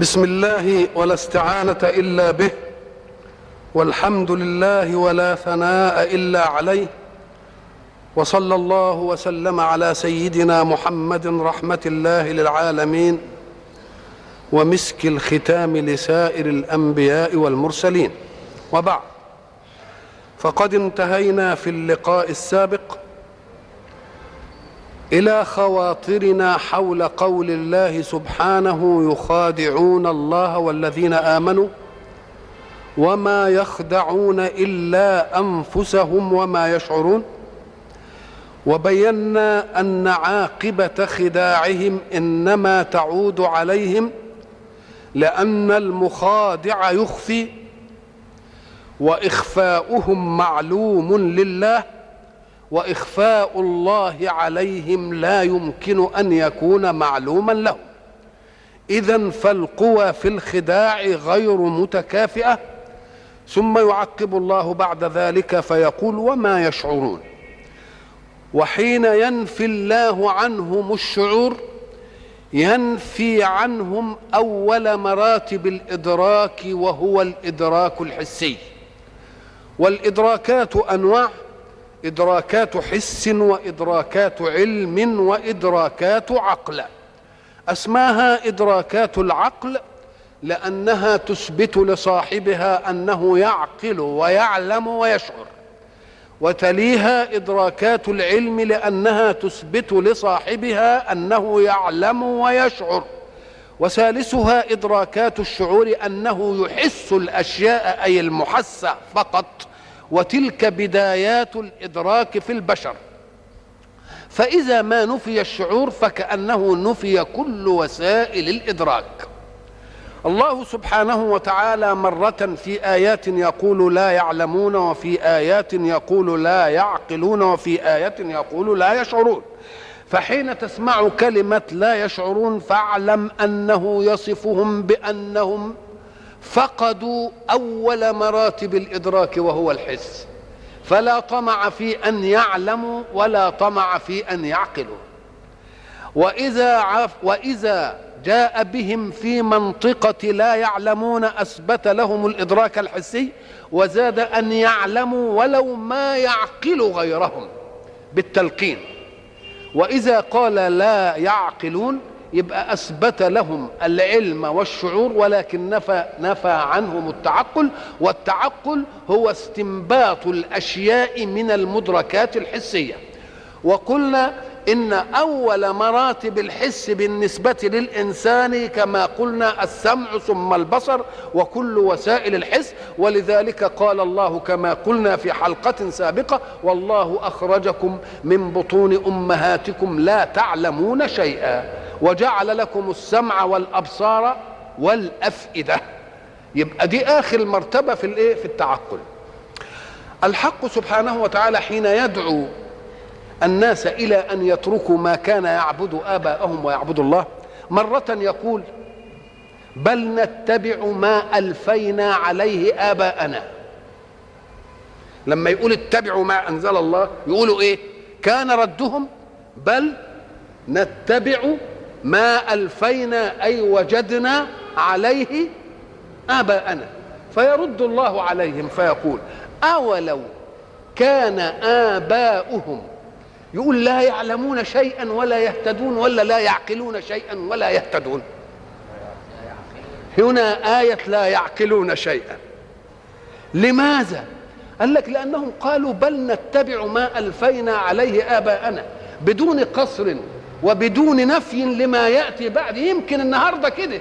بسم الله ولا استعانة إلا به والحمد لله ولا ثناء إلا عليه وصلى الله وسلم على سيدنا محمد رحمة الله للعالمين ومسك الختام لسائر الأنبياء والمرسلين. وبعد فقد انتهينا في اللقاء السابق إلى خواطرنا حول قول الله سبحانه يخادعون الله والذين آمنوا وما يخدعون إلا أنفسهم وما يشعرون وبينا أن عاقبة خداعهم إنما تعود عليهم لأن المخادع يخفي وإخفاؤهم معلوم لله وإخفاء الله عليهم لا يمكن أن يكون معلوما لهم. اذا فالقوى في الخداع غير متكافئة. ثم يعقب الله بعد ذلك فيقول وما يشعرون. وحين ينفي الله عنهم الشعور ينفي عنهم أول مراتب الإدراك وهو الإدراك الحسي. والإدراكات أنواع إدراكات حس وإدراكات علم وإدراكات عقل. أسماها إدراكات العقل لأنها تثبت لصاحبها أنه يعقل ويعلم ويشعر. وتليها إدراكات العلم لأنها تثبت لصاحبها أنه يعلم ويشعر. وثالثها إدراكات الشعور أنه يحس الأشياء أي المحسه فقط. وتلك بدايات الإدراك في البشر. فإذا ما نفي الشعور فكأنه نفي كل وسائل الإدراك. الله سبحانه وتعالى مرة في آيات يقول لا يعلمون وفي آيات يقول لا يعقلون وفي آية يقول لا يشعرون. فحين تسمع كلمة لا يشعرون فاعلم أنه يصفهم بأنهم فقدوا أول مراتب الإدراك وهو الحس. فلا طمع في أن يعلموا ولا طمع في أن يعقلوا. وإذا عف وإذا جاء بهم في منطقة لا يعلمون أثبت لهم الإدراك الحسي وزاد أن يعلموا ولو ما يعقل غيرهم بالتلقين. وإذا قال لا يعقلون يبقى أثبت لهم العلم والشعور ولكن نفى نفى عنهم التعقل والتعقل هو استنباط الأشياء من المدركات الحسية. وقلنا إن أول مراتب الحس بالنسبة للإنسان كما قلنا السمع ثم البصر وكل وسائل الحس. ولذلك قال الله كما قلنا في حلقة سابقة والله أخرجكم من بطون أمهاتكم لا تعلمون شيئا. وجعل لكم السمع والأبصار والأفئدة. يبقى دي آخر مرتبة في الإيه؟ في التعقل. الحق سبحانه وتعالى حين يدعو الناس إلى أن يتركوا ما كان يعبد آباءهم ويعبد الله مرة يقول بل نتبع ما ألفينا عليه آباءنا. لما يقول اتبعوا ما أنزل الله يقولوا إيه؟ كان ردهم بل نتبع ما ألفينا أي وجدنا عليه آباءنا. فيرد الله عليهم فيقول أولو كان آباؤهم؟ يقول لا يعلمون شيئا ولا يهتدون ولا لا يعقلون شيئا ولا يهتدون. هنا آية لا يعقلون شيئا. لماذا؟ قال لك لأنهم قالوا بل نتبع ما ألفينا عليه آباءنا بدون قصر وبدون نفي لما يأتي بعد يمكن النهاردة كده.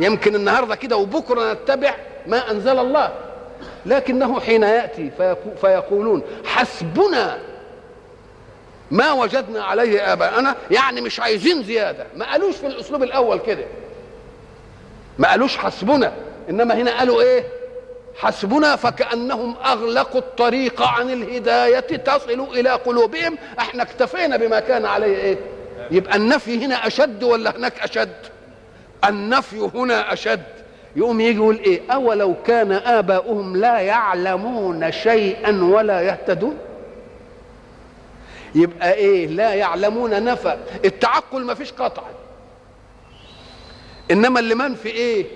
يمكن النهاردة كده وبكرة نتبع ما أنزل الله. لكنه حين يأتي فيقولون حسبنا ما وجدنا عليه آباءنا. يعني مش عايزين زيادة. ما قالوش في الأسلوب الأول كده. ما قالوش حسبنا. إنما هنا قالوا إيه؟ حسبنا فكأنهم أغلقوا الطريق عن الهداية تصل إلى قلوبهم. إحنا اكتفينا بما كان عليه إيه؟ يبقى النفي هنا أشد ولا هناك أشد؟ النفي هنا أشد. يقوم يجي يقول إيه؟ أولو كان آباؤهم لا يعلمون شيئا ولا يهتدون؟ يبقى إيه؟ لا يعلمون نفى. التعقل ما فيش قطع. إنما اللي منفي إيه؟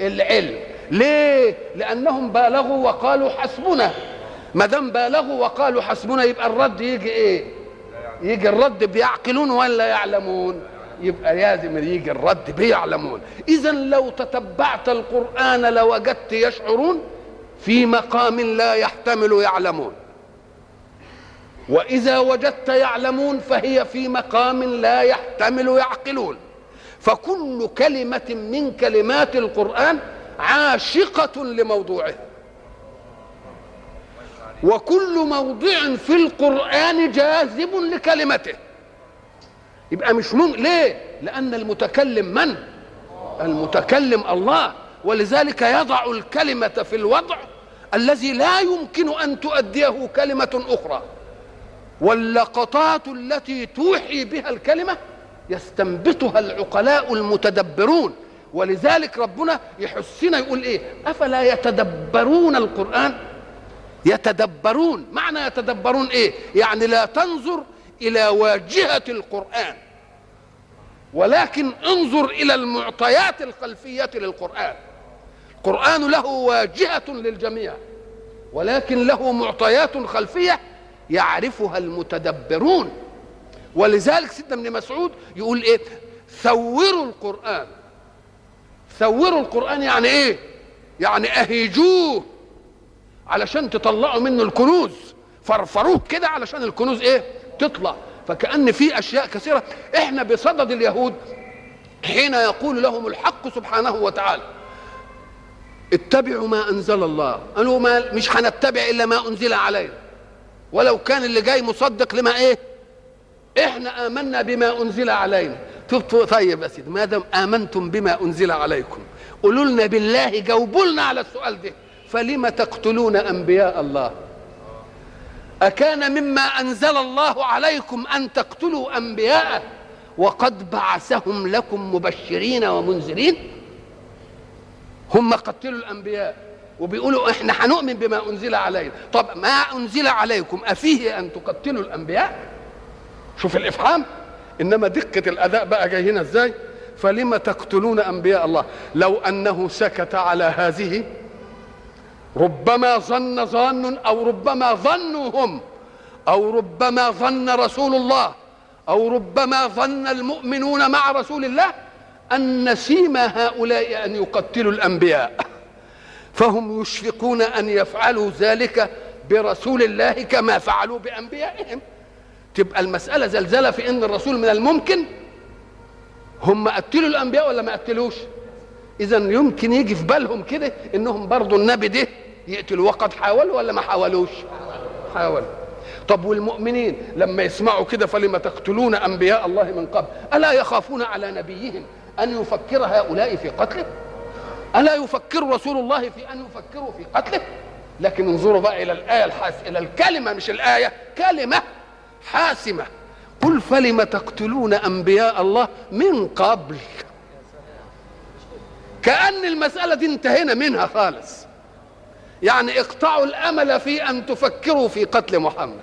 العلم. ليه؟ لأنهم بالغوا وقالوا حسبنا. ما دام بالغوا وقالوا حسبنا يبقى الرد يجي إيه؟ يجي الرد بيعقلون ولا يعلمون؟ يبقى لازم يجي الرد بيعلمون. اذا لو تتبعت القرآن لوجدت يشعرون في مقام لا يحتمل يعلمون. وإذا وجدت يعلمون فهي في مقام لا يحتمل يعقلون. فكل كلمة من كلمات القرآن عاشقة لموضوعه. وكل موضع في القرآن جاذب لكلمته. يبقى مش ممكن ليه؟ لأن المتكلم من؟ المتكلم الله. ولذلك يضع الكلمة في الوضع الذي لا يمكن أن تؤديه كلمة أخرى. واللقطات التي توحي بها الكلمة يستنبطها العقلاء المتدبرون. ولذلك ربنا يحسنا يقول إيه؟ أفلا يتدبرون القرآن؟ يتدبرون. معنى يتدبرون إيه؟ يعني لا تنظر إلى واجهة القرآن ولكن انظر إلى المعطيات الخلفية للقرآن. القرآن له واجهة للجميع ولكن له معطيات خلفية يعرفها المتدبرون. ولذلك سيدنا ابن مسعود يقول إيه؟ ثوروا القرآن. ثوروا القرآن يعني إيه؟ يعني أهيجوه علشان تطلعوا منه الكنوز. فرفروه كده علشان الكنوز إيه؟ تطلع. فكأن في أشياء كثيرة. إحنا بصدد اليهود حين يقول لهم الحق سبحانه وتعالى. اتبعوا ما أنزل الله. قالوا ما مش هنتبع إلا ما أنزل علينا. ولو كان اللي جاي مصدق لما إيه؟ إحنا آمنا بما أنزل علينا. طيب يا سيدي ما دام آمنتم بما أنزل عليكم قولوا لنا بالله جاوبوا لنا على السؤال ده. فلم تقتلون أنبياء الله؟ أكان مما أنزل الله عليكم أن تقتلوا أنبياءه؟ وقد بعثهم لكم مبشرين ومنذرين. هم قتلوا الأنبياء وبيقولوا إحنا هنؤمن بما أنزل علينا. طب ما أنزل عليكم أفيه أن تقتلوا الأنبياء؟ شوف الإفهام. إنما دقة الأداء بقى جاي هنا إزاي؟ فلم تقتلون أنبياء الله؟ لو أنه سكت على هذه ربما ظن ظان أو ربما ظنوا هم أو ربما ظن رسول الله أو ربما ظن المؤمنون مع رسول الله أن سيما هؤلاء أن يقتلوا الأنبياء. فهم يشفقون أن يفعلوا ذلك برسول الله كما فعلوا بأنبيائهم. تبقى المسألة زلزلة في إن الرسول من الممكن؟ هم قتلوا الأنبياء ولا ما قتلوش؟ اذا يمكن يجي في بالهم كده إنهم برضو النبي ده يقتلوا وقد حاولوا ولا ما حاولوش؟ حاولوا. طب والمؤمنين لما يسمعوا كده فلما تقتلون أنبياء الله من قبل؟ ألا يخافون على نبيهم أن يفكر هؤلاء في قتله؟ ألا يفكر رسول الله في أن يفكروا في قتله؟ لكن انظروا بقى إلى الآية الحاس إلى الكلمة مش الآية كلمة حاسمة. قل فلم تقتلون أنبياء الله من قبل؟ كأن المسألة دي انتهينا منها خالص. يعني اقطعوا الأمل في أن تفكروا في قتل محمد.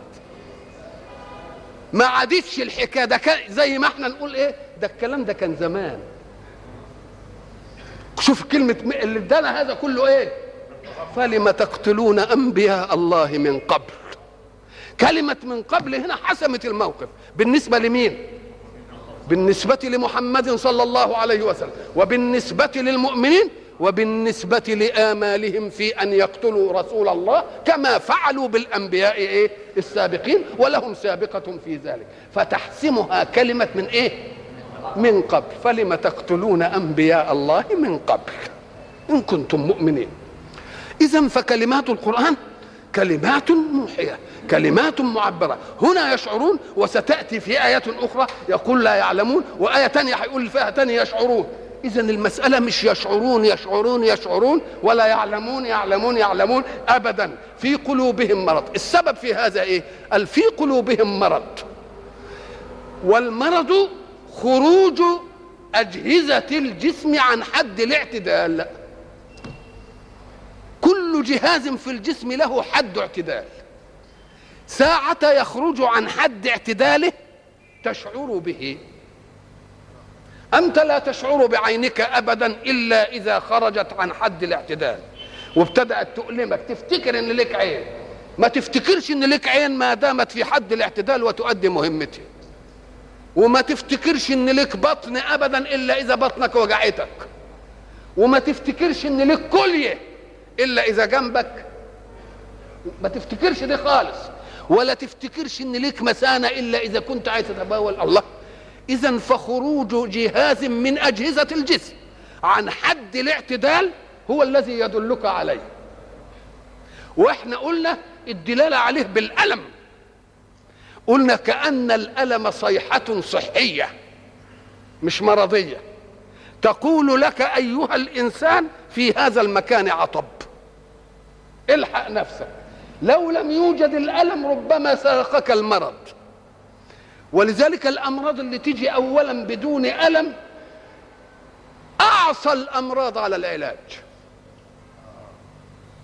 ما عادتش الحكاية. ده زي ما إحنا نقول إيه؟ ده الكلام ده كان زمان. شوف كلمة اللي ادانا هذا كله إيه؟ فلم تقتلون أنبياء الله من قبل؟ كلمة من قبل هنا حسمت الموقف. بالنسبة لمين؟ بالنسبة لمحمد صلى الله عليه وسلم. وبالنسبة للمؤمنين وبالنسبة لآمالهم في أن يقتلوا رسول الله كما فعلوا بالأنبياء إيه؟ السابقين ولهم سابقة في ذلك. فتحسمها كلمة من إيه؟ من قبل. فلم تقتلون أنبياء الله من قبل؟ إن كنتم مؤمنين. إذا فكلمات القرآن كلمات موحية كلمات معبرة. هنا يشعرون وستأتي في آيات أخرى يقول لا يعلمون وآية تانية هيقول فيها تانية يشعرون. إذا المسألة مش يشعرون يشعرون يشعرون ولا يعلمون يعلمون يعلمون أبدا. في قلوبهم مرض. السبب في هذا إيه؟ قال في قلوبهم مرض. والمرض خروج أجهزة الجسم عن حد الاعتدال. كل جهاز في الجسم له حد اعتدال. ساعة يخرج عن حد اعتداله تشعر به. أنت لا تشعر بعينك ابدا إلا إذا خرجت عن حد الاعتدال. وابتدأت تؤلمك تفتكر إن لك عين. ما تفتكرش إن لك عين ما دامت في حد الاعتدال وتؤدي مهمتها. وما تفتكرش إن لك بطن ابدا إلا إذا بطنك وجعتك وما تفتكرش إن لك كلية إلا إذا جنبك. ما تفتكرش دي خالص. ولا تفتكرش إن ليك مسانه إلا إذا كنت عايز تتبول الله. اذا فخروج جهاز من أجهزة الجسم عن حد الاعتدال هو الذي يدلك عليه. وإحنا قلنا الدلالة عليه بالألم. قلنا كأن الألم صيحة صحية مش مرضية. تقول لك أيها الإنسان في هذا المكان عطب. الحق نفسك. لو لم يوجد الألم ربما سرقك المرض. ولذلك الأمراض اللي تيجي اولا بدون ألم أعصى الأمراض على العلاج.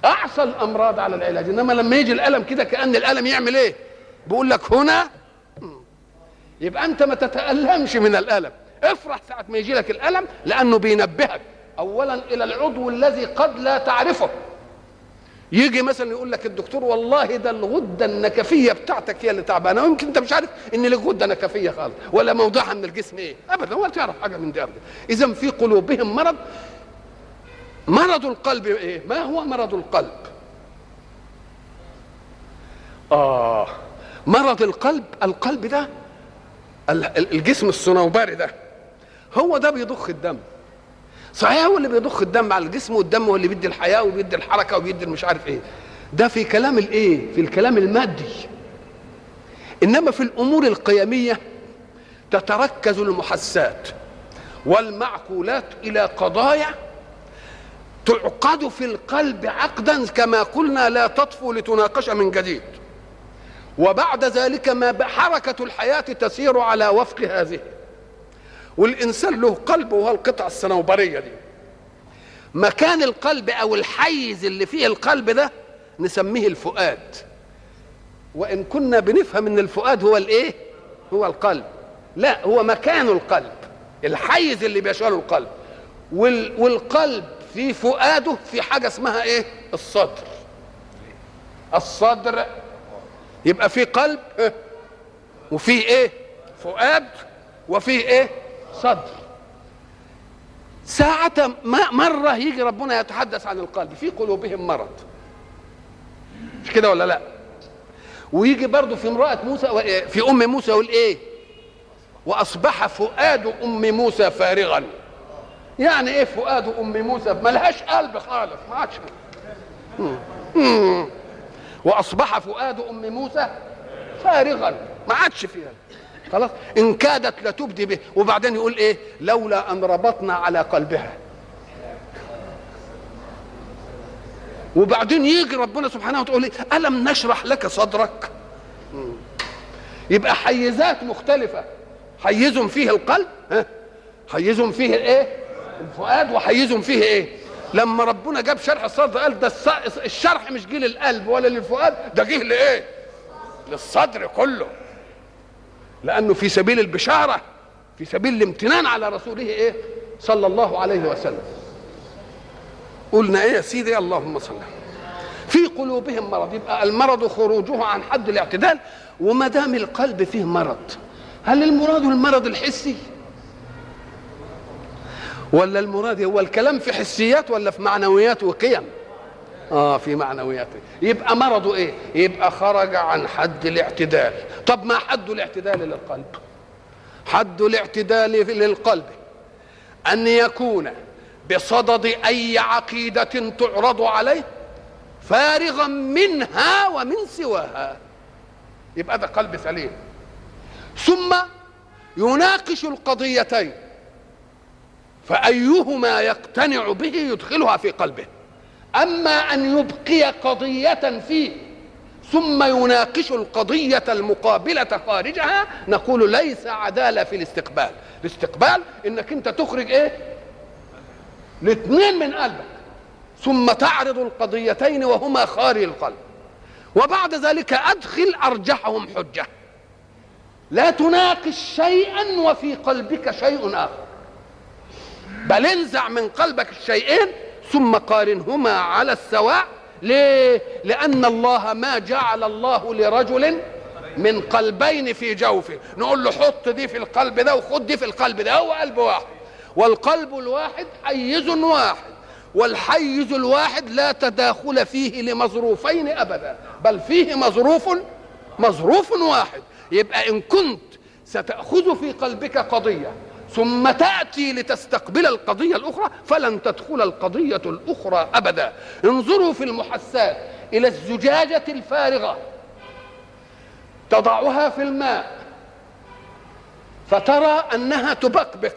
أعصى الأمراض على العلاج. إنما لما يجي الألم كده كأن الألم يعمل إيه؟ بيقول لك هنا يبقى أنت ما تتألمش من الألم. افرح ساعة ما يجي لك الألم لأنه بينبهك. اولا إلى العضو الذي قد لا تعرفه. يجي مثلا يقول لك الدكتور والله ده الغدة النكفية بتاعتك هي اللي تعبانة. ويمكن أنت مش عارف إن لك غده نكفية خالص ولا موضعها من الجسم إيه. ابدا ولا تعرف حاجة من دي ابدا. اذا في قلوبهم مرض. مرض القلب إيه؟ ما هو مرض القلب؟ آه. مرض القلب القلب ده الجسم الصنوبري ده هو ده بيضخ الدم. صحيح هو اللي بيضخ الدم على الجسم والدم هو اللي بيدي الحياة وبيدي الحركة وبيدي مش عارف إيه. ده في كلام الإيه؟ في الكلام المادي. إنما في الأمور القيمية تتركز المحسات والمعقولات إلى قضايا تعقد في القلب عقدا كما قلنا لا تطفو لتناقش من جديد. وبعد ذلك ما حركة الحياة تسير على وفق هذه. والإنسان له قلب وهو القطعة الصنوبرية دي. مكان القلب أو الحيز اللي فيه القلب ده نسميه الفؤاد. وإن كنا بنفهم إن الفؤاد هو الإيه؟ هو القلب. لا هو مكان القلب. الحيز اللي بيشغله القلب. والقلب في فؤاده في حاجة اسمها إيه؟ الصدر. الصدر يبقى في قلب وفي إيه؟ فؤاد وفي إيه؟ صدر. ساعة ما مرة يجي ربنا يتحدث عن القلب في قلوبهم مرض. مش كده ولا لا؟ ويجي برضه في امرأة موسى في أم موسى يقول إيه؟ وأصبح فؤاد أم موسى فارغا. يعني إيه فؤاد أم موسى؟ ملهاش قلب خالص ما عادش. وأصبح فؤاد أم موسى فارغا ما عادش فيها. خلاص؟ إن كادت لتبدي به. وبعدين يقول إيه؟ لولا أن ربطنا على قلبها. وبعدين يجي ربنا سبحانه وتعالى إيه؟ ألم نشرح لك صدرك؟ يبقى حيزات مختلفة. حيز فيه القلب ها؟ حيز فيه الإيه؟ الفؤاد وحيز فيه إيه؟ لما ربنا جاب شرح الصدر قال ده الشرح مش جه للقلب ولا للفؤاد ده جه لإيه؟ للصدر كله. لأنه في سبيل البشارة في سبيل الامتنان على رسوله إيه؟ صلى الله عليه وسلم. قلنا إيه يا سيدي؟ اللهم صل. في قلوبهم مرض يبقى المرض خروجه عن حد الاعتدال وما دام القلب فيه مرض هل المراد المرض الحسي؟ ولا المراد هو الكلام في حسيات ولا في معنويات وقيم؟ آه في معنويات يبقى مرضه إيه؟ يبقى خرج عن حد الاعتدال. طب ما حد الاعتدال للقلب. حد الاعتدال للقلب. أن يكون بصدد أي عقيدة تعرض عليه فارغا منها ومن سواها. يبقى ده قلب سليم. ثم يناقش القضيتين. فأيهما يقتنع به يدخلها في قلبه. أما أن يبقي قضية فيه ثم يناقش القضية المقابلة خارجها نقول ليس عدالة في الاستقبال. الاستقبال إنك أنت تخرج إيه؟ الاثنين من قلبك. ثم تعرض القضيتين وهما خارج القلب. وبعد ذلك أدخل أرجحهم حجة. لا تناقش شيئا وفي قلبك شيء آخر. بل انزع من قلبك الشيئين ثم قارنهما على السواء. ليه؟ لأن الله ما جعل الله لرجل من قلبين في جوفه. نقول له حط دي في القلب ده وخد دي في القلب ده هو قلب واحد. والقلب الواحد حيز واحد. والحيز الواحد لا تداخل فيه لمظروفين أبدا بل فيه مظروف مظروف واحد. يبقى إن كنت ستأخذ في قلبك قضية. ثم تأتي لتستقبل القضية الأخرى فلن تدخل القضية الأخرى أبدا. انظروا في المحسات إلى الزجاجة الفارغة. تضعها في الماء فترى أنها تبقبق.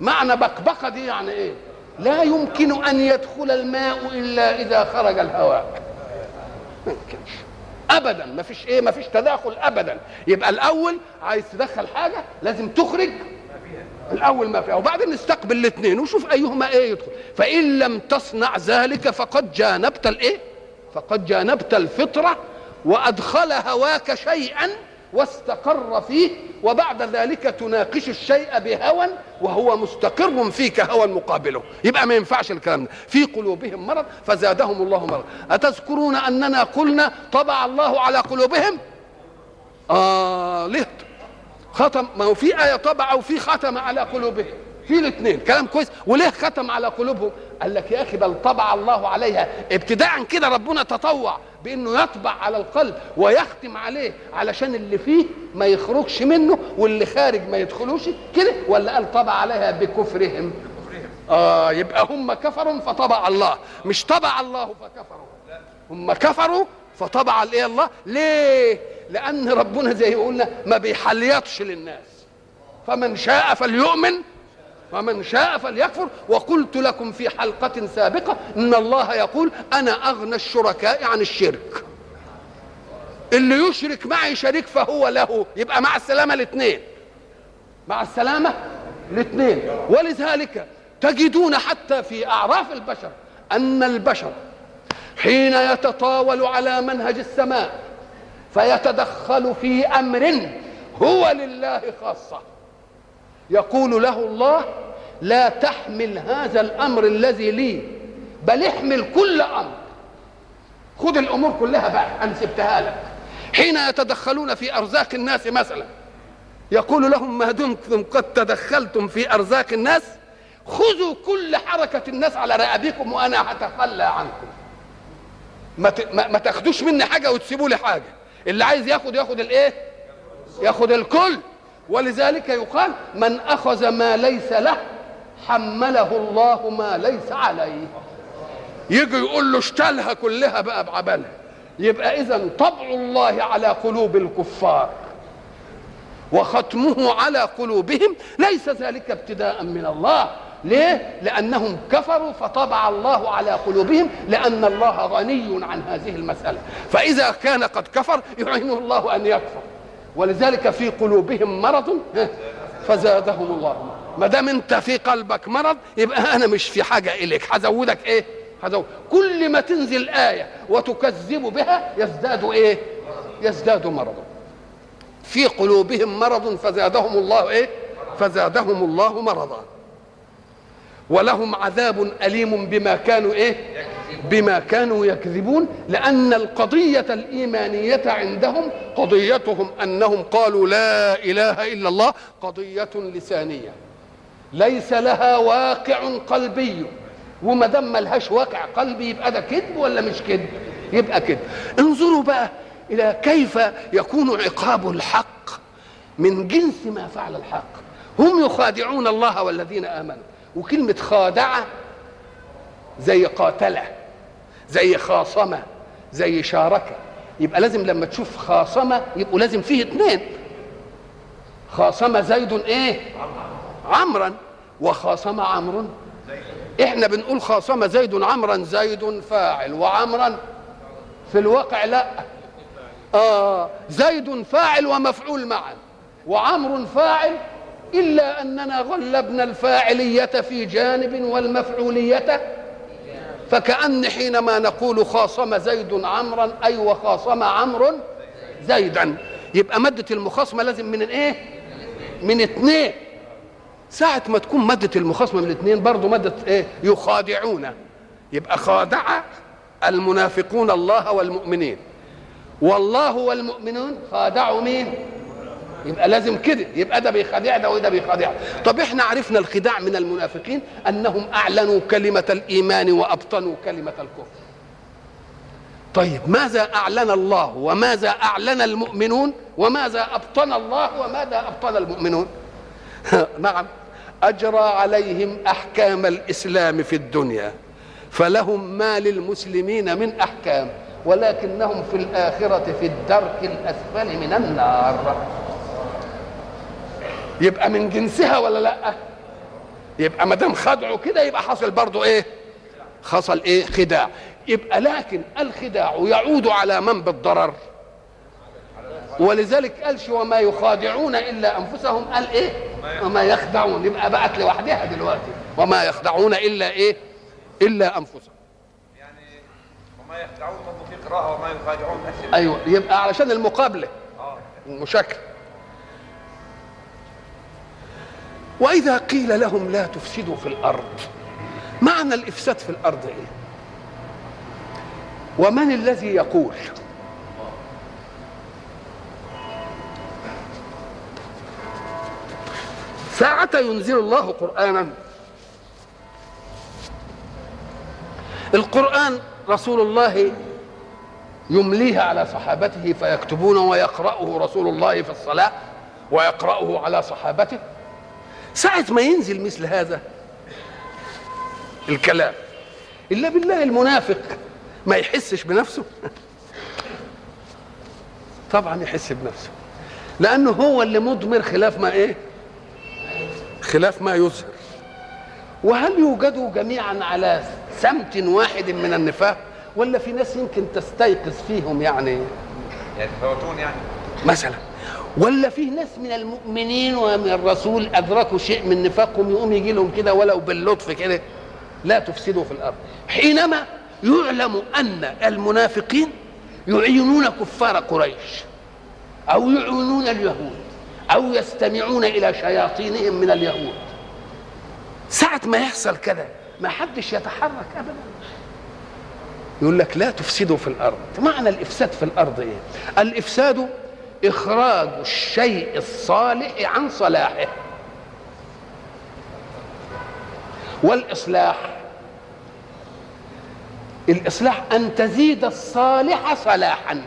معنى بقبقة دي يعني إيه؟ لا يمكن أن يدخل الماء إلا إذا خرج الهواء. ابدا ما فيش إيه؟ ما فيش تداخل ابدا. يبقى الأول عايز تدخل حاجة لازم تخرج الأول ما فيها وبعدين نستقبل الاثنين وشوف أيهما إيه يدخل. فإن لم تصنع ذلك فقد جانبت الإيه؟ فقد جانبت الفطرة وأدخل هواك شيئا واستقر فيه وبعد ذلك تناقش الشيء بهوى وهو مستقر فيك هوى مقابله. يبقى ما ينفعش الكلام ده. في قلوبهم مرض فزادهم الله مرض. أتذكرون أننا قلنا طبع الله على قلوبهم؟ آه ليه ختم ما هو في آية طبع وفي ختم على قلوبهم. في الاثنين. كلام كويس. وليه ختم على قلوبهم؟ قال لك يا أخي بل طبع الله عليها. ابتداء كده ربنا تطوع بإنه يطبع على القلب ويختم عليه علشان اللي فيه ما يخرجش منه واللي خارج ما يدخلوش. كده ولا قال طبع عليها بكفرهم؟ آه يبقى هم كفروا فطبع الله. مش طبع الله فكفروا. هم كفروا فطبع الايه الله؟ ليه؟ لأن ربنا زي ما قلنا ما بيحليطش للناس. فمن شاء فليؤمن ومن شاء فليكفر. وقلت لكم في حلقة سابقة إن الله يقول أنا أغنى الشركاء عن الشرك. اللي يشرك معي شريك فهو له. يبقى مع السلامة الاثنين مع السلامة الاثنين ولذلك تجدون حتى في أعراف البشر أن البشر حين يتطاول على منهج السماء فيتدخل في أمر هو لله خاصة. يقول له الله لا تحمل هذا الأمر الذي لي بل احمل كل أمر. خذ الأمور كلها بقى أنا سبتها لك. حين يتدخلون في أرزاق الناس مثلا يقول لهم ما دمتم قد تدخلتم في أرزاق الناس؟ خذوا كل حركة الناس على رقبكم وأنا هتخلى عنكم. ما ما تاخدوش مني حاجة وتسيبوا لي حاجة. اللي عايز ياخد ياخد الايه؟ ياخد الكل. ولذلك يقال من أخذ ما ليس له حمله الله ما ليس عليه. يجي يقول له اشتلها كلها بقى بعبالها. يبقى إذا طبع الله على قلوب الكفار. وختمه على قلوبهم ليس ذلك ابتداء من الله. ليه؟ لأنهم كفروا فطبع الله على قلوبهم لأن الله غني عن هذه المسألة. فإذا كان قد كفر يعينه الله أن يكفر. ولذلك في قلوبهم مرض فزادهم الله. ما دام أنت في قلبك مرض يبقى أنا مش في حاجة إليك. هزودك إيه؟ هزود. كل ما تنزل آية وتكذب بها يزداد إيه؟ يزداد مرضا في قلوبهم مرض فزادهم الله إيه؟ فزادهم الله مرضا. ولهم عذاب أليم بما كانوا إيه؟ بما كانوا يكذبون لأن القضية الإيمانية عندهم قضيتهم أنهم قالوا لا إله إلا الله قضية لسانية. ليس لها واقع قلبي. وما دام ملهاش واقع قلبي يبقى ده كذب ولا مش كذب؟ يبقى كذب. انظروا بقى إلى كيف يكون عقاب الحق من جنس ما فعل الحق. هم يخادعون الله والذين آمنوا. وكلمة خادعة زي قاتلة زي خاصمة زي شاركة. يبقى لازم لما تشوف خاصمة يبقوا لازم فيه اثنين خاصمة زيد إيه؟ عمرا. وخاصمة عمرو. إحنا بنقول خاصمة زيد عمرا زيد فاعل. وعمرا في الواقع لا. آه زيد فاعل ومفعول معا. وعمر فاعل إلا أننا غلبنا الفاعلية في جانب والمفعولية. فكأن حينما نقول خاصم زيد عمرا أي وخاصم عمرو زيدا. يبقى مادة المخاصمة لازم من إيه؟ من اثنين. ساعة ما تكون مادة المخاصمة من الاثنين برضه مادة إيه؟ يخادعون. يبقى خادع المنافقون الله والمؤمنين. والله والمؤمنون خادعوا مين؟ يبقى لازم كده يبقى ده بيخادع ده وده بيخادع طب إحنا عرفنا الخداع من المنافقين أنهم أعلنوا كلمة الإيمان وأبطنوا كلمة الكفر. طيب ماذا أعلن الله وماذا أعلن المؤمنون وماذا أبطن الله وماذا أبطن المؤمنون؟ نعم أجرى عليهم أحكام الإسلام في الدنيا فلهم ما للمسلمين من أحكام ولكنهم في الآخرة في الدرك الأسفل من النار. يبقى من جنسها ولا لأ؟ يبقى ما دام خدعوا كده يبقى حصل برضه إيه؟ حصل إيه؟ خداع. يبقى لكن الخداع يعود على من بالضرر. ولذلك قالش وما يخادعون إلا أنفسهم. قال إيه؟ وما يخدعون. يبقى بقت لوحدها دلوقتي. وما يخدعون إلا إيه؟ إلا أنفسهم. يعني وما يخدعون برضه في قراءة وما يخادعون. أيوه. يبقى علشان المقابلة. آه. وإذا قيل لهم لا تفسدوا في الأرض معنى الإفساد في الأرض إيه؟ ومن الذي يقول؟ ساعة ينزل الله قرآنا. القرآن رسول الله يمليه على صحابته فيكتبونه ويقرأه رسول الله في الصلاة ويقرأه على صحابته. ساعة ما ينزل مثل هذا الكلام. إلا بالله المنافق ما يحسش بنفسه. طبعا يحس بنفسه. لأنه هو اللي مضمر خلاف ما إيه؟ خلاف ما يظهر. وهل يوجدوا جميعا على سمت واحد من النفاق؟ ولا في ناس يمكن تستيقظ فيهم يعني يتفاوتون يعني؟ مثلا. ولا في ناس من المؤمنين ومن الرسول أدركوا شيء من نفاقهم يقوم يجي لهم كده ولو باللطف كده لا تفسدوا في الأرض. حينما يعلم أن المنافقين يعينون كفار قريش أو يعينون اليهود أو يستمعون إلى شياطينهم من اليهود. ساعة ما يحصل كده ما حدش يتحرك ابدا. يقول لك لا تفسدوا في الأرض. معنى الإفساد في الأرض إيه؟ الإفساد إخراج الشيء الصالح عن صلاحه. والإصلاح الإصلاح أن تزيد الصالح صلاحا.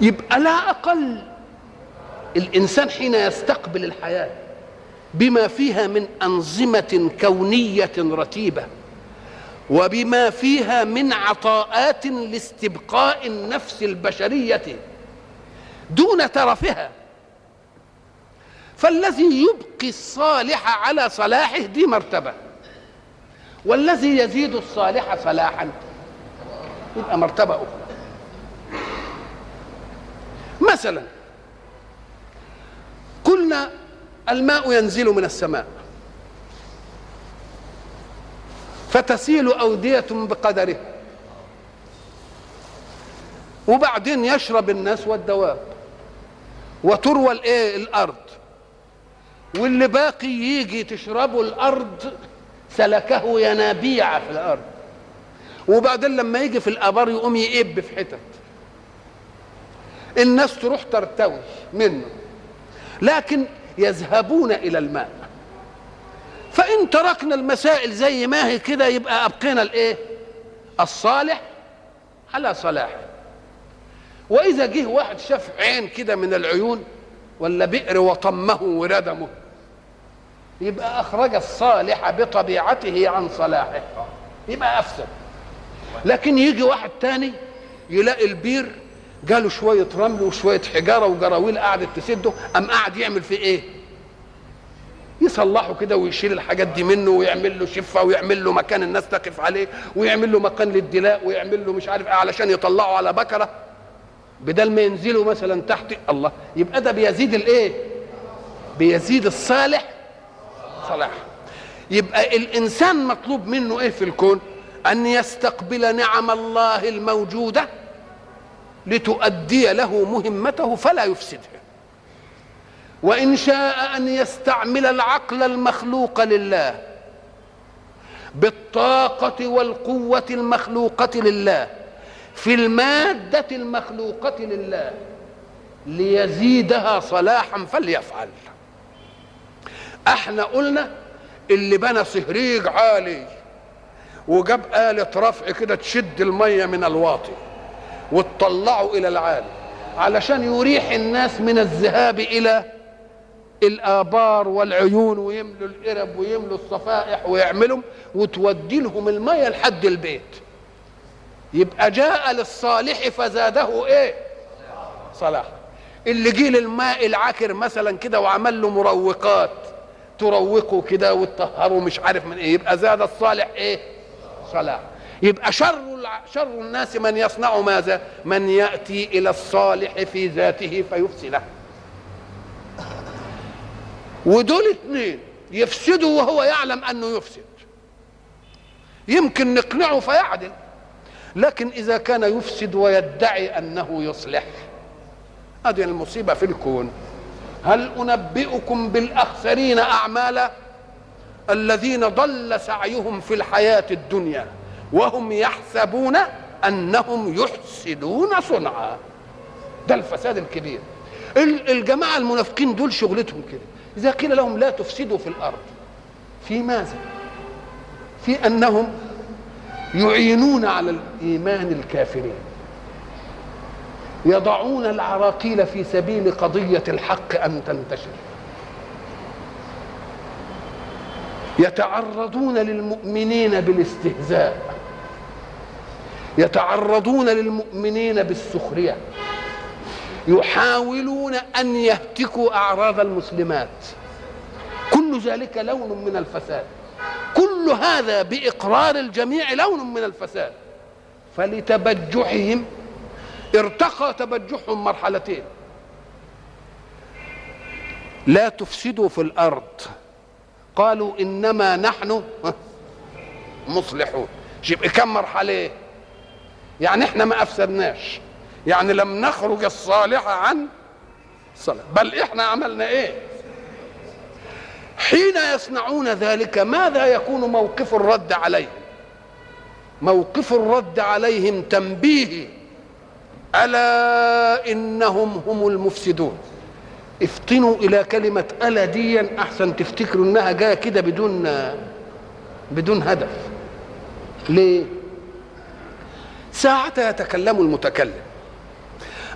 يبقى لا أقل الإنسان حين يستقبل الحياة بما فيها من أنظمة كونية رتيبة. وبما فيها من عطاءات لاستبقاء النفس البشرية دون ترفها. فالذي يبقي الصالح على صلاحه دي مرتبة والذي يزيد الصالح صلاحا يبقى مرتبة أخرى. مثلا قلنا الماء ينزل من السماء. فتسيل أودية بقدره. وبعدين يشرب الناس والدواب. وتروى الإيه؟ الأرض. واللي باقي يجي تشربه الأرض سلكه ينابيع في الأرض. وبعدين لما يجي في الأبار يقوم يقب في حتت. الناس تروح ترتوي منه. لكن يذهبون إلى الماء. فإن تركنا المسائل زي ما هي كده يبقى أبقينا الإيه؟ الصالح على صلاحه وإذا جه واحد شاف عين كده من العيون ولا بئر وطمه وردمه يبقى أخرج الصالح بطبيعته عن صلاحه. يبقى أفسد. لكن يجي واحد تاني يلاقي البير جاله شوية رمل وشوية حجارة وجراويل قعدت تسده قام قاعد يعمل فيه إيه؟ يصلحه كده ويشيل الحاجات دي منه ويعمل له شفة ويعمل له مكان الناس تقف عليه ويعمل له مكان للدلاء ويعمل له مش عارف إيه علشان يطلعه على بكرة. بدل ما ينزلوا مثلا تحت الله يبقى ده بيزيد الإيه؟ بيزيد الصالح. صلاح. يبقى الإنسان مطلوب منه إيه في الكون؟ أن يستقبل نعم الله الموجودة لتؤدي له مهمته فلا يفسدها. وإن شاء أن يستعمل العقل المخلوق لله بالطاقة والقوة المخلوقة لله في المادة المخلوقة لله ليزيدها صلاحا فليفعل. أحنا قلنا اللي بنى صهريج عالي وجاب آلة رفع كده تشد المية من الواطي وتطلعه إلى العالي علشان يريح الناس من الذهاب إلى الآبار والعيون ويملوا القرب ويملوا الصفائح ويعملوا وتودي لهم المية لحد البيت. يبقى جاء للصالح فزاده إيه؟ صلاح. اللي جه للماء العكر مثلا كده وعمل له مروقات تروقه كده وتطهره مش عارف من إيه يبقى زاد الصالح إيه؟ صلاح. يبقى شر شر الناس من يصنع ماذا؟ من يأتي إلى الصالح في ذاته فيفسده. ودول اثنين يفسدوا وهو يعلم أنه يفسد. يمكن نقنعه فيعدل لكن إذا كان يفسد ويدعي أنه يصلح. هذه المصيبة في الكون. هل أنبئكم بالأخسرين أعمالا؟ الذين ضل سعيهم في الحياة الدنيا وهم يحسبون أنهم يحسدون صنعا ده الفساد الكبير. الجماعة المنافقين دول شغلتهم كده. إذا قيل لهم لا تفسدوا في الأرض في ماذا؟ في أنهم يعينون على الإيمان الكافرين. يضعون العراقيل في سبيل قضية الحق أن تنتشر. يتعرضون للمؤمنين بالاستهزاء. يتعرضون للمؤمنين بالسخرية. يحاولون أن يهتكوا أعراض المسلمات. كل ذلك لون من الفساد. كل هذا بإقرار الجميع لون من الفساد. فلتبجحهم ارتقى تبجحهم مرحلتين. لا تفسدوا في الأرض. قالوا إنما نحن مصلحون. كم مرحلة؟ يعني إحنا ما أفسدناش. يعني لم نخرج الصالح عن صلاح بل إحنا عملنا إيه؟ حين يصنعون ذلك ماذا يكون موقف الرد عليهم؟ موقف الرد عليهم تنبيه ألا إنهم هم المفسدون. افتنوا إلى كلمة ألا ديا أحسن تفتكروا إنها جاية كده بدون بدون هدف. ليه؟ ساعة يتكلم المتكلم.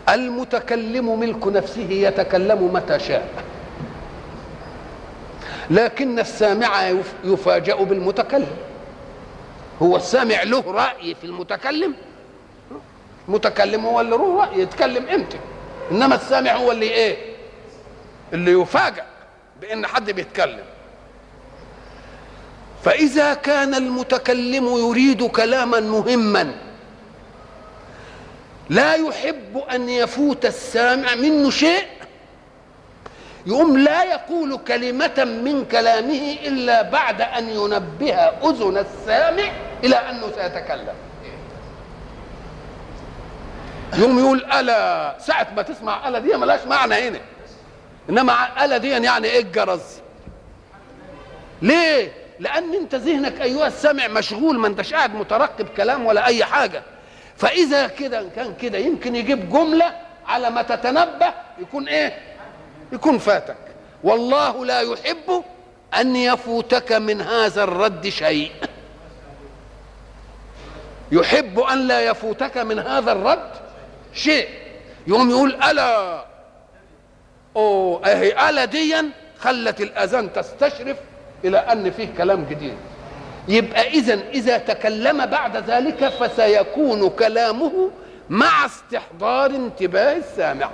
المتكلم ملك نفسه يتكلم متى شاء. لكن السامع يفاجأ بالمتكلم. هو السامع له رأي في المتكلم. المتكلم هو اللي له رأي يتكلم إمتى إنما السامع هو اللي إيه؟ اللي يفاجأ بأن حد بيتكلم. فإذا كان المتكلم يريد كلاما مهما لا يحب أن يفوت السامع منه شيء يقوم لا يقول كلمة من كلامه إلا بعد أن ينبه أذن السامع إلى أنه سيتكلم. يقوم يقول ألا ساعة ما تسمع ألا دي ملاش معنى هنا. إنما ألا دي يعني إيه الجرس؟ ليه؟ لأن أنت ذهنك أيها السامع مشغول ما أنتش قاعد مترقب كلام ولا أي حاجة. فإذا كده كان كده يمكن يجيب جملة على ما تتنبه يكون إيه؟ يكون فاتك. والله لا يحب أن يفوتك من هذا الرد شيء. يحب أن لا يفوتك من هذا الرد شيء. يوم يقول ألا أوه أهي ألا ديا خلت الأذان تستشرف إلى أن فيه كلام جديد. يبقى اذا إذا تكلم بعد ذلك فسيكون كلامه مع استحضار انتباه السامع.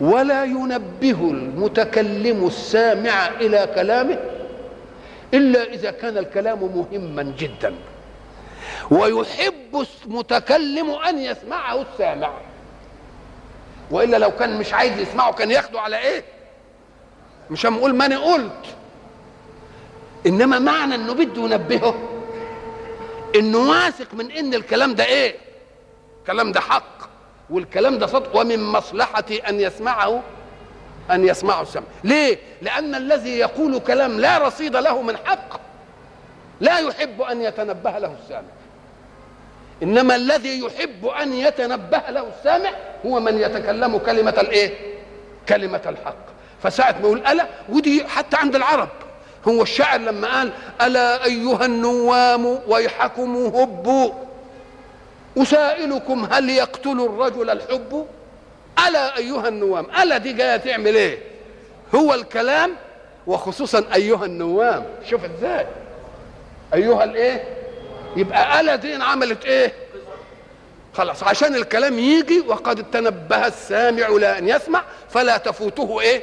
ولا ينبه المتكلم السامع إلى كلامه إلا إذا كان الكلام مهما جدا. ويحب المتكلم أن يسمعه السامع. وإلا لو كان مش عايز يسمعه كان ياخده على إيه؟ مش هنقول ماني قلت. إنما معنى إنه بده ينبهه. إنه واثق من إن الكلام ده إيه؟ الكلام ده حق. والكلام ده صدق. ومن مصلحتي أن يسمعه أن يسمعوا السمع. ليه؟ لأن الذي يقول كلام لا رصيد له من حق لا يحب أن يتنبه له السامع. إنما الذي يحب أن يتنبه له السامع هو من يتكلم كلمة الإيه؟ كلمة الحق. فساعة ما يقول ألا ودي حتى عند العرب. هو الشاعر لما قال ألا أيها النوام ويحكم هبوا أسائلكم هل يقتل الرجل الحب؟ ألا أيها النوام ألا دي جاية تعمل إيه؟ هو الكلام وخصوصا أيها النوام. شوف إزاي. أيها الإيه؟ يبقى ألا دي عملت إيه؟ خلاص عشان الكلام يجي وقد تنبه السامع لأن يسمع فلا تفوته إيه؟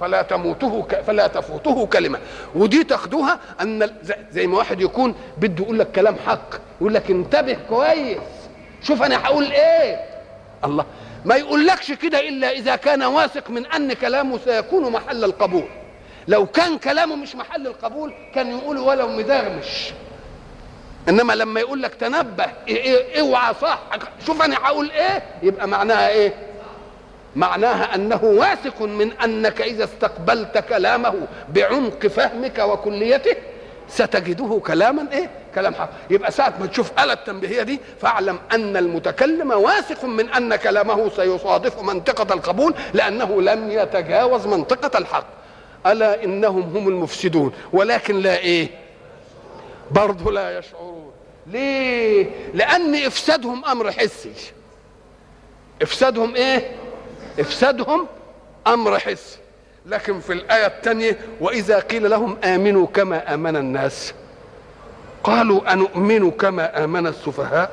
فلا تموته ك... فلا تفوته كلمة. ودي تاخدوها أن زي- ما واحد يكون بده يقول لك كلام حق يقول لك انتبه كويس شوف أنا هقول إيه. الله. ما يقولكش كده إلا إذا كان واثق من أن كلامه سيكون محل القبول. لو كان كلامه مش محل القبول كان يقول ولو مدغمش إنما لما يقول لك تنبه إيه إيه اوعى صح شوف أنا هقول إيه يبقى معناها إيه؟ معناها أنه واثق من أنك إذا استقبلت كلامه بعمق فهمك وكليته ستجده كلاما إيه؟ كلام حق. يبقى ساعة ما تشوف اله التنبيهية دي فاعلم أن المتكلم واثق من أن كلامه سيصادف منطقة القبول لأنه لم يتجاوز منطقة الحق. ألا إنهم هم المفسدون؟ ولكن لا إيه؟ برضه لا يشعرون. ليه؟ لأن إفسادهم أمر حسي. إفسادهم إيه؟ إفسادهم أمر حسي لكن في الآية الثانية وإذا قيل لهم آمنوا كما آمن الناس قالوا أنؤمن كما آمن السفهاء؟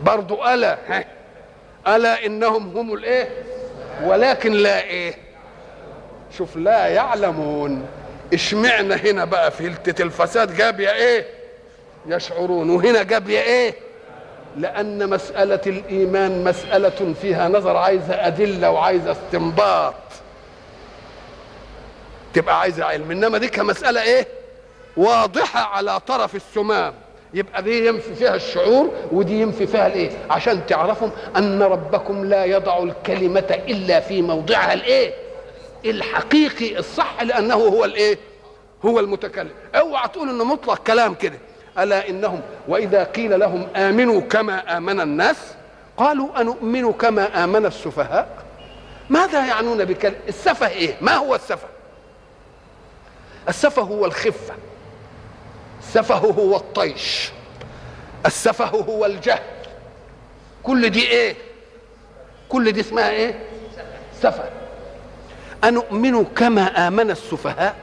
برضو ألا ها؟ ألا إنهم هم الإيه؟ ولكن لا إيه؟ شوف لا يعلمون. اشمعنا هنا بقى في لتة الفساد جاب يا إيه؟ يشعرون. وهنا جاب يا إيه؟ لأن مسألة الإيمان مسألة فيها نظر عايزة أدلة وعايزة استنباط. تبقى عايزة علم. إنما دي كمسألة إيه؟ واضحة على طرف السمام. يبقى دي ينفي فيها الشعور ودي ينفي فيها الإيه؟ عشان تعرفوا أن ربكم لا يضع الكلمة إلا في موضعها الإيه؟ الحقيقي الصح لأنه هو الإيه؟ هو المتكلم. أوعى تقول إنه مطلق كلام كده. ألا إنهم وإذا قيل لهم آمنوا كما آمن الناس قالوا أنؤمن كما آمن السفهاء؟ ماذا يعنون بكلمه السفه إيه؟ ما هو السفه؟ السفه هو الخفة. السفه هو الطيش. السفه هو الجهل. كل دي إيه؟ كل دي اسمها إيه؟ سفه. أنؤمن كما آمن السفهاء؟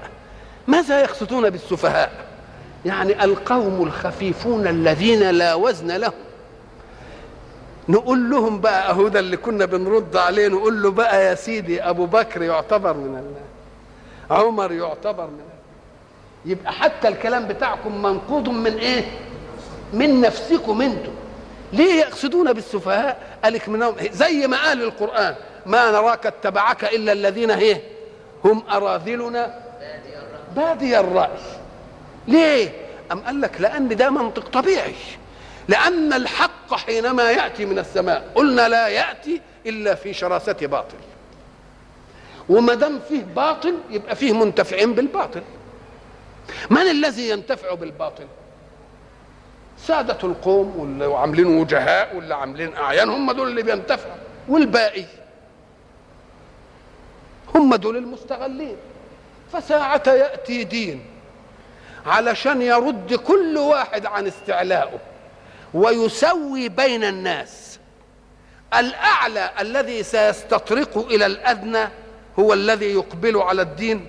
ماذا يقصدون بالسفهاء؟ يعني القوم الخفيفون الذين لا وزن لهم. نقول لهم بقى اهو ده اللي كنا بنرد عليه نقول له بقى يا سيدي أبو بكر يعتبر من الله عمر يعتبر من الله يبقى حتى الكلام بتاعكم منقوض من إيه؟ من نفسكم أنتم ليه يقصدون بالسفهاء؟ قالك منهم زي ما قال القرآن ما نراك اتبعك إلا الذين هي هم أراذلنا. بادي الرأي. ليه؟ أم قال لك لأن ده منطق طبيعي. لأن الحق حينما يأتي من السماء قلنا لا يأتي إلا في شراسة باطل. وما دام فيه باطل يبقى فيه منتفعين بالباطل. من الذي ينتفع بالباطل؟ سادة القوم واللي عاملين وجهاء واللي عاملين أعيان هم دول اللي بينتفعوا. والباقي؟ هم دول المستغلين. فساعة يأتي دين. علشان يرد كل واحد عن استعلائه ويسوي بين الناس. الأعلى الذي سيستطرق إلى الأدنى هو الذي يقبل على الدين.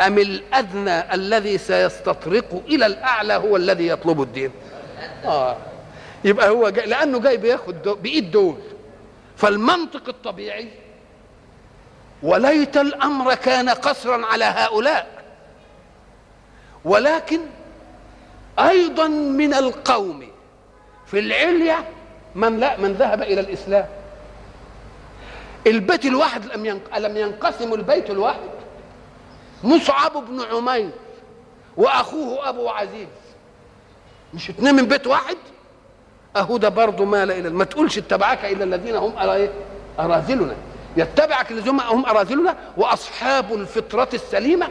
أم الأدنى الذي سيستطرق إلى الأعلى هو الذي يطلب الدين؟ آه. يبقى هو جاي لأنه جاي بياخد دو بإيد دول. فالمنطق الطبيعي وليت الأمر كان قصرا على هؤلاء. ولكن أيضا من القوم في العلية من لا من ذهب إلى الإسلام. البيت الواحد لم ينق... لم ينقسم البيت الواحد. مصعب بن عمير وأخوه أبو عزيز. مش اتنين من بيت واحد؟ اهو ده برضه مال إلى ما تقولش اتبعك إلا الذين هم إيه؟ أراذلنا. يتبعك الذين هم أراذلنا وأصحاب الفطرة السليمة.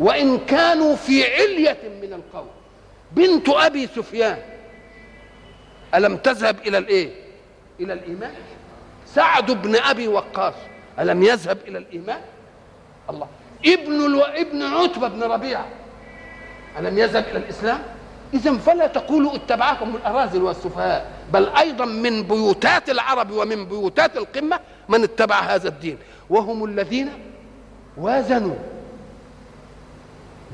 وإن كانوا في علية من القوم. بنت أبي سفيان ألم تذهب إلى الإيه؟ إلى الإيمان؟ سعد بن أبي وقاص ألم يذهب إلى الإيمان؟ الله. ابن ألو... ابن عتبة بن ربيعة ألم يذهب إلى الإسلام؟ اذا فلا تقولوا اتبعكم الأراذل والسفهاء بل أيضا من بيوتات العرب ومن بيوتات القمة من اتبع هذا الدين. وهم الذين وازنوا.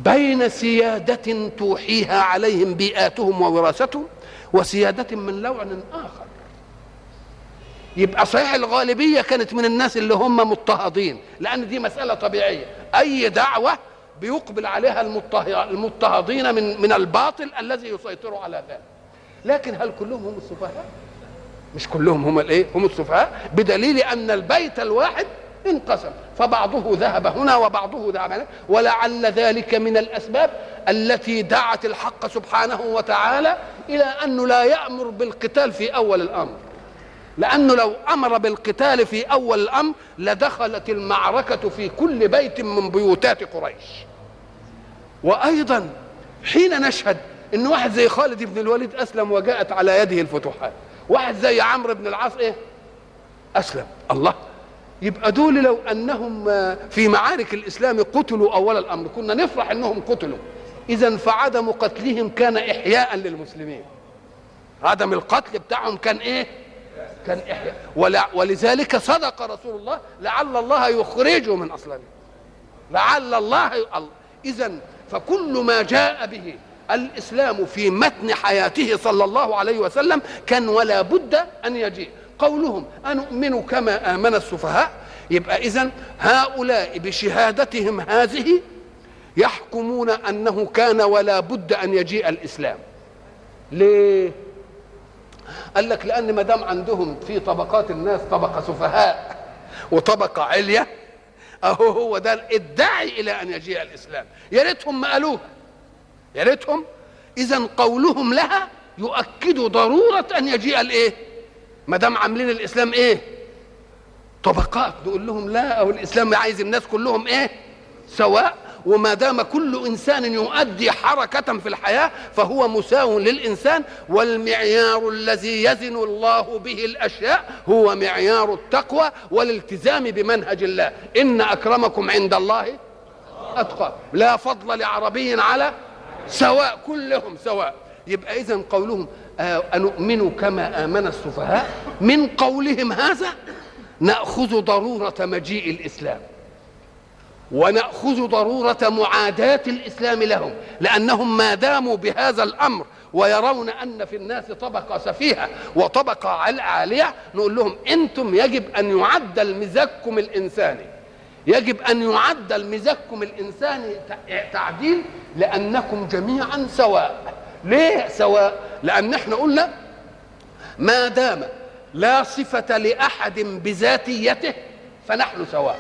بين سيادة توحيها عليهم بيئاتهم ووراثتهم وسيادة من لون آخر يبقى صحيح الغالبية كانت من الناس اللي هم مضطهدين لأن دي مسألة طبيعية أي دعوة بيقبل عليها المضطهدين من من الباطل الذي يسيطر على ذلك لكن هل كلهم هم السفهاء؟ مش كلهم هم الإيه؟ هم السفهاء بدليل أن البيت الواحد انقسم. فبعضه ذهب هنا وبعضه ذهب هنا. ولعل ذلك من الأسباب التي دعت الحق سبحانه وتعالى إلى انه لا يأمر بالقتال في أول الأمر. لأنه لو أمر بالقتال في أول الأمر لدخلت المعركة في كل بيت من بيوتات قريش. وأيضا حين نشهد إن واحد زي خالد بن الوليد أسلم وجاءت على يده الفتوحات. واحد زي عمرو بن العاص إيه؟ أسلم. الله. يبقى دول لو أنهم في معارك الإسلام قتلوا أول الأمر. كنا نفرح إنهم قتلوا. اذا فعدم قتلهم كان إحياء للمسلمين. عدم القتل بتاعهم كان إيه؟ كان إحياء. ولذلك صدق رسول الله لعل الله يخرجه من اصلابه لعل الله اذا فكل ما جاء به الإسلام في متن حياته صلى الله عليه وسلم كان ولا بد أن يجيء. قولهم أنؤمن كما آمن السفهاء؟ يبقى إذن هؤلاء بشهادتهم هذه يحكمون أنه كان ولا بد أن يجيء الإسلام. ليه؟ قال لك لأن ما دام عندهم في طبقات الناس طبقة سفهاء وطبقة عليا أهو هو ده الداعي إلى أن يجيء الإسلام. يا ريتهم ما قالوها يا ريتهم. إذا قولهم لها يؤكد ضرورة أن يجيء الإيه؟ ما دام عاملين الإسلام إيه؟ طبقات. نقول لهم لا أو الإسلام عايز الناس كلهم إيه؟ سواء. وما دام كل إنسان يؤدي حركة في الحياة فهو مساو للإنسان. والمعيار الذي يزن الله به الأشياء هو معيار التقوى والالتزام بمنهج الله. إن أكرمكم عند الله أتقى. لا فضل لعربي على سواء كلهم سواء. يبقى اذا قولهم أنؤمن كما آمن السفهاء؟ من قولهم هذا نأخذ ضرورة مجيء الإسلام. ونأخذ ضرورة معاداة الإسلام لهم لأنهم ما داموا بهذا الأمر ويرون أن في الناس طبقة سفيهة وطبقة عالية نقول لهم أنتم يجب أن يعدل مزاجكم الإنساني. يجب أن يعدل مزاجكم الإنساني تعديل لأنكم جميعا سواء. ليه سواء؟ لأن إحنا قلنا ما دام لا صفة لأحد بذاتيته فنحن سواء.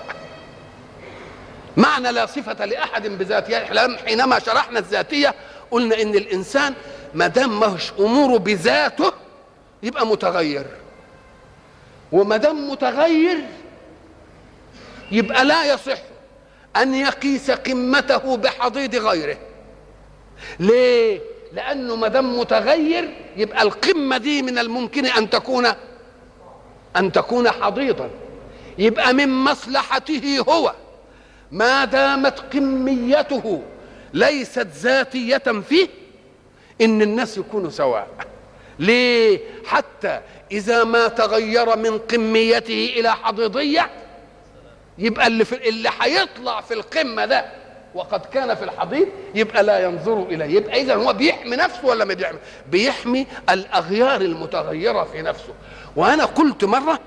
معنى لا صفة لأحد بذاتيته حينما شرحنا الذاتية قلنا إن الإنسان ما دام مش أموره بذاته يبقى متغير. وما دام متغير يبقى لا يصح أن يقيس قمته بحضيض غيره. ليه؟ لأنه ما دام متغير يبقى القمة دي من الممكن أن تكون أن تكون حضيضا. يبقى من مصلحته هو ما دامت قميته ليست ذاتية فيه إن الناس يكونوا سواء. ليه؟ حتى إذا ما تغير من قميته إلى حضيضية يبقى اللي في اللي هيطلع في القمة ده وقد كان في الحضيض يبقى لا ينظر إليه. يبقى اذا هو بيحمي نفسه ولا ما بيحمي؟ بيحمي الأغيار المتغيرة في نفسه. وأنا قلت مرة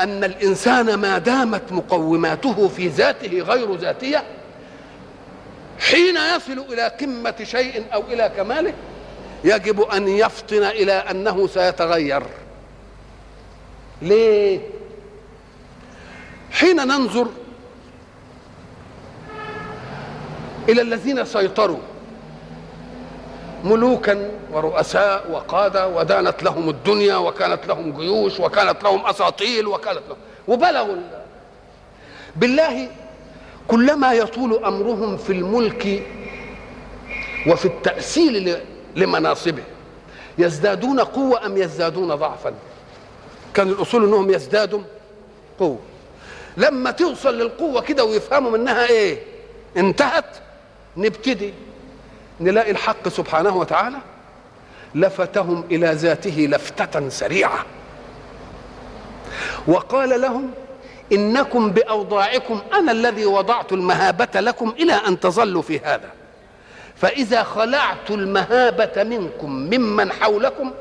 أن الإنسان ما دامت مقوماته في ذاته غير ذاتية حين يصل إلى قمة شيء أو إلى كماله يجب أن يفطن إلى أنه سيتغير. ليه؟ حين ننظر إلى الذين سيطروا. ملوكا ورؤساء وقادة ودانت لهم الدنيا وكانت لهم جيوش وكانت لهم أساطيل وكانت لهم وبلغوا ال- بالله كلما يطول أمرهم في الملك وفي التأسيل لمناصبه يزدادون قوة أم يزدادون ضعفا؟ كان الأصول أنهم يزدادوا قوة. لما توصل للقوة كده ويفهموا منها إيه؟ انتهت. نبتدي نلاقي الحق سبحانه وتعالى لفتهم إلى ذاته لفتة سريعة. وقال لهم إنكم بأوضاعكم أنا الذي وضعت المهابة لكم إلى أن تظلوا في هذا. فإذا خلعت المهابة منكم ممن حولكم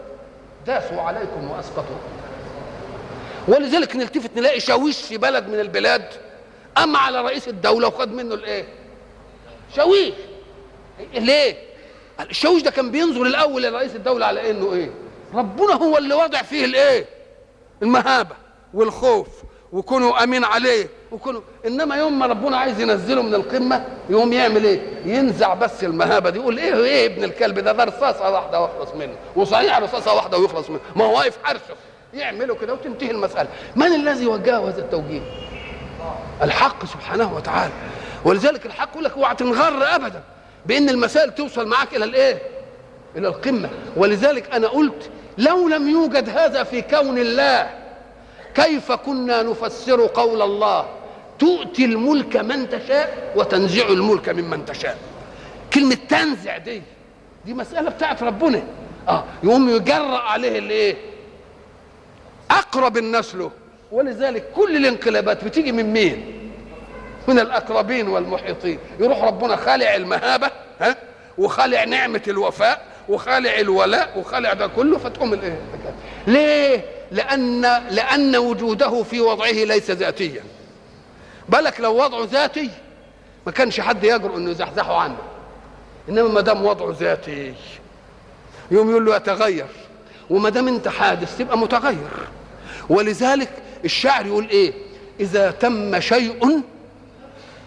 داسوا عليكم وأسقطوا. ولذلك نلتفت نلاقي شاويش في بلد من البلاد أما على رئيس الدولة وخد منه الإيه؟ شاويش ليه؟ الشاويش ده كان بينظر الأول لرئيس الدولة على إنه إيه؟ ربنا هو اللي وضع فيه الإيه؟ المهابة والخوف وكونوا آمين عليه وكونوا إنما يوم ما ربنا عايز ينزله من القمة يقوم يعمل إيه؟ ينزع بس المهابة دي يقول إيه إيه ابن الكلب ده ده رصاصة واحدة ويخلص منه وصحيح رصاصة واحدة ويخلص منه ما هو واقف حرشه يعملوا كده وتنتهي المسألة من الذي وجهه هذا التوجيه؟ الحق سبحانه وتعالى ولذلك الحق يقول لك اوعى تنغر ابدا بأن المسائل توصل معاك إلى الإيه؟ إلى القمة. ولذلك أنا قلت لو لم يوجد هذا في كون الله كيف كنا نفسر قول الله؟ تؤتي الملك من تشاء وتنزع الملك ممن تشاء. كلمة تنزع دي دي مسألة بتاعت ربنا. آه يقوم يجرأ عليه الإيه؟ أقرب الناس له ولذلك كل الانقلابات بتيجي من مين؟ من الأقربين والمحيطين. يروح ربنا خالع المهابة ها؟ وخالع نعمة الوفاء وخالع الولاء وخالع ده كله فتقوم الإيه؟ ليه؟ لأن لأن وجوده في وضعه ليس ذاتيا. بالك لو وضعه ذاتي ما كانش حد يجرؤ إنه يزحزحه عنه. إنما ما دام وضعه ذاتي يوم يقول له يتغير وما دام أنت حادث تبقى متغير. ولذلك الشاعر يقول إيه؟ إذا تم شيء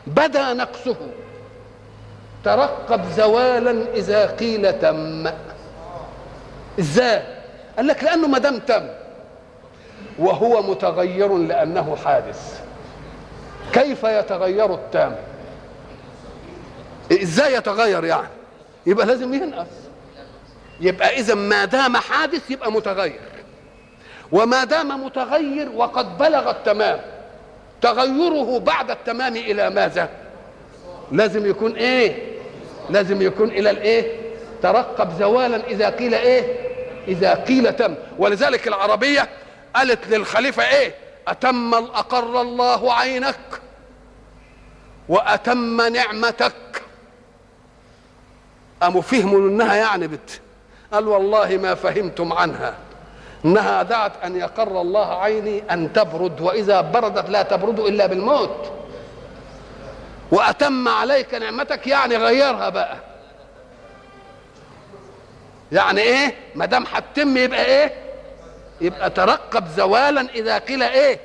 بدا نقصه. ترقب زوالا إذا قيل تم. إزاي قال لك لأنه ما دام تم. وهو متغير لأنه حادث. كيف يتغير التام؟ إزاي يتغير يعني؟ يبقى لازم ينقص. يبقى إذا ما دام حادث يبقى متغير. وما دام متغير وقد بلغ التمام. تغيره بعد التمام إلى ماذا؟ لازم يكون إيه؟ لازم يكون إلى الإيه؟ ترقب زوالا إذا قيل إيه؟ إذا قيل تم. ولذلك العربية قالت للخليفة إيه؟ أتم اقر الله عينك وأتم نعمتك. قاموا فهموا إنها يعني بت قال والله ما فهمتم عنها. انها دعت ان يقر الله عيني ان تبرد واذا بردت لا تبرد الا بالموت. واتم عليك نعمتك يعني غيرها بقى. يعني إيه؟ ما دام هتتم يبقى إيه؟ يبقى ترقب زوالا إذا قيل إيه؟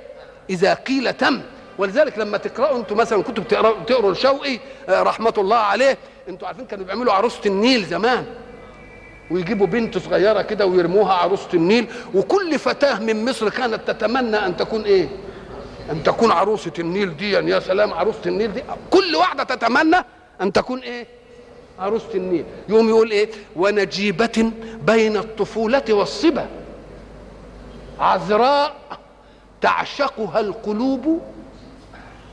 إذا قيل تم. ولذلك لما تقرأوا أنتوا مثلا كنتوا بتقروا تقروا الشوقي آه، رحمة الله عليه أنتوا عارفين كانوا بيعملوا عروسة النيل زمان. ويجيبوا بنت صغيرة كده ويرموها عروسه النيل وكل فتاة من مصر كانت تتمنى أن تكون إيه؟ أن تكون عروسة النيل دي يا سلام عروسة النيل دي. كل واحدة تتمنى أن تكون إيه؟ عروسة النيل. يوم يقول إيه؟ ونجيبة بين الطفولة والصبا. عذراء تعشقها القلوب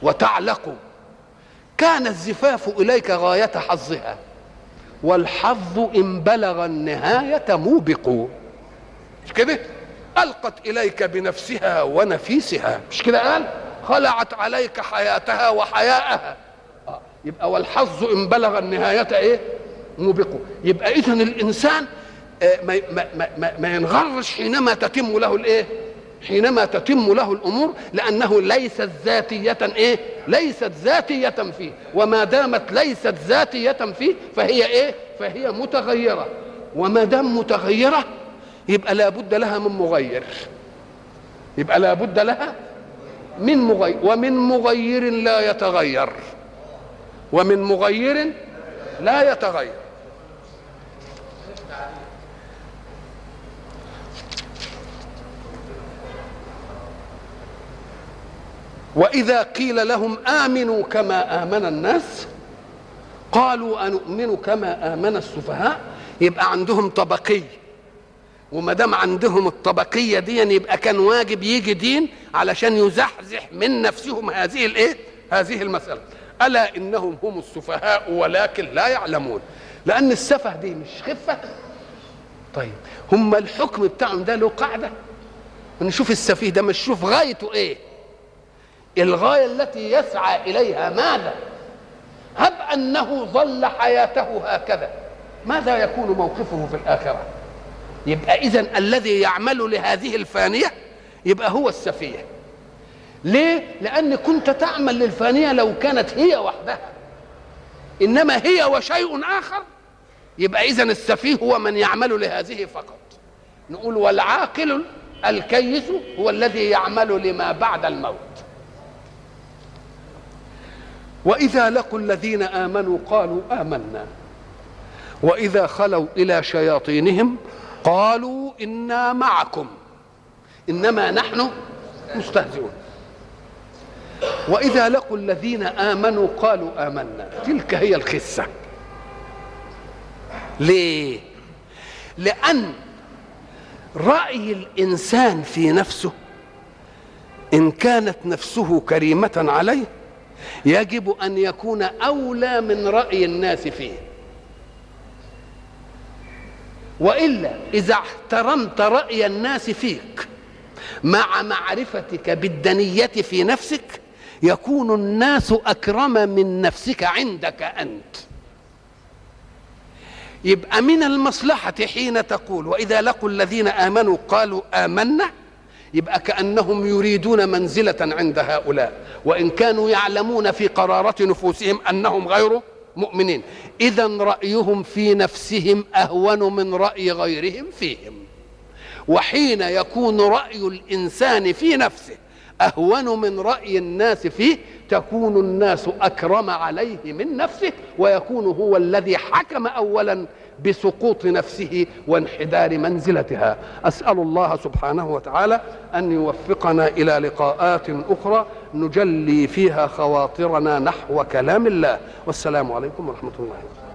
وتعلق. كان الزفاف إليك غاية حظها. والحظ إن بلغ النهاية موبق. مش كده؟ ألقت إليك بنفسها ونفيسها. مش كده قال؟ خلعت عليك حياتها وحياءها. آه. يبقى والحظ إن بلغ النهاية إيه؟ موبق. يبقى اذا الإنسان آه، ما, ما, ما, ما, ينغرش حينما تتم له الإيه؟ حينما تتم له الأمور لأنه ليست ذاتية إيه؟ ليست ذاتية فيه. وما دامت ليست ذاتية فيه فهي إيه؟ فهي متغيرة. وما دام متغيرة يبقى لابد لها من مغير. يبقى لابد لها من مغير. ومن مغير لا يتغير. ومن مغير لا يتغير. وإذا قيل لهم آمنوا كما آمن الناس قالوا أنؤمن كما آمن السفهاء؟ يبقى عندهم طبقيه وما دام عندهم الطبقية دي يبقى كان واجب يجي دين علشان يزحزح من نفسهم هذه الإيه؟ هذه المسألة. ألا إنهم هم السفهاء ولكن لا يعلمون. لأن السفه دي مش خفة. طيب هم الحكم بتاعهم ده له قاعدة. نشوف السفيه ده مش شوف غايته إيه؟ الغاية التي يسعى إليها ماذا؟ هب أنه ظل حياته هكذا. ماذا يكون موقفه في الآخرة؟ يبقى اذا الذي يعمل لهذه الفانية يبقى هو السفيه. ليه؟ لأن كنت تعمل للفانية لو كانت هي وحدها. إنما هي وشيء آخر يبقى اذا السفيه هو من يعمل لهذه فقط. نقول والعاقل الكيس هو الذي يعمل لما بعد الموت. وإذا لقوا الذين آمنوا قالوا آمنا. وإذا خلوا إلى شياطينهم قالوا إنا معكم. إنما نحن مستهزئون. وإذا لقوا الذين آمنوا قالوا آمنا. تلك هي الخسه ليه؟ لأن رأي الإنسان في نفسه إن كانت نفسه كريمة عليه يجب أن يكون أولى من رأي الناس فيه. وإلا إذا احترمت رأي الناس فيك مع معرفتك بالدنية في نفسك يكون الناس أكرم من نفسك عندك أنت. يبقى من المصلحة حين تقول وإذا لقوا الذين آمنوا قالوا آمنا يبقى كأنهم يريدون منزلة عند هؤلاء. وإن كانوا يعلمون في قراره نفوسهم أنهم غير مؤمنين. اذا رأيهم في نفسهم أهون من رأي غيرهم فيهم. وحين يكون رأي الإنسان في نفسه أهون من رأي الناس فيه تكون الناس أكرم عليه من نفسه ويكون هو الذي حكم اولا بسقوط نفسه وانحدار منزلتها. أسأل الله سبحانه وتعالى أن يوفقنا إلى لقاءات أخرى نجلي فيها خواطرنا نحو كلام الله. والسلام عليكم ورحمة الله.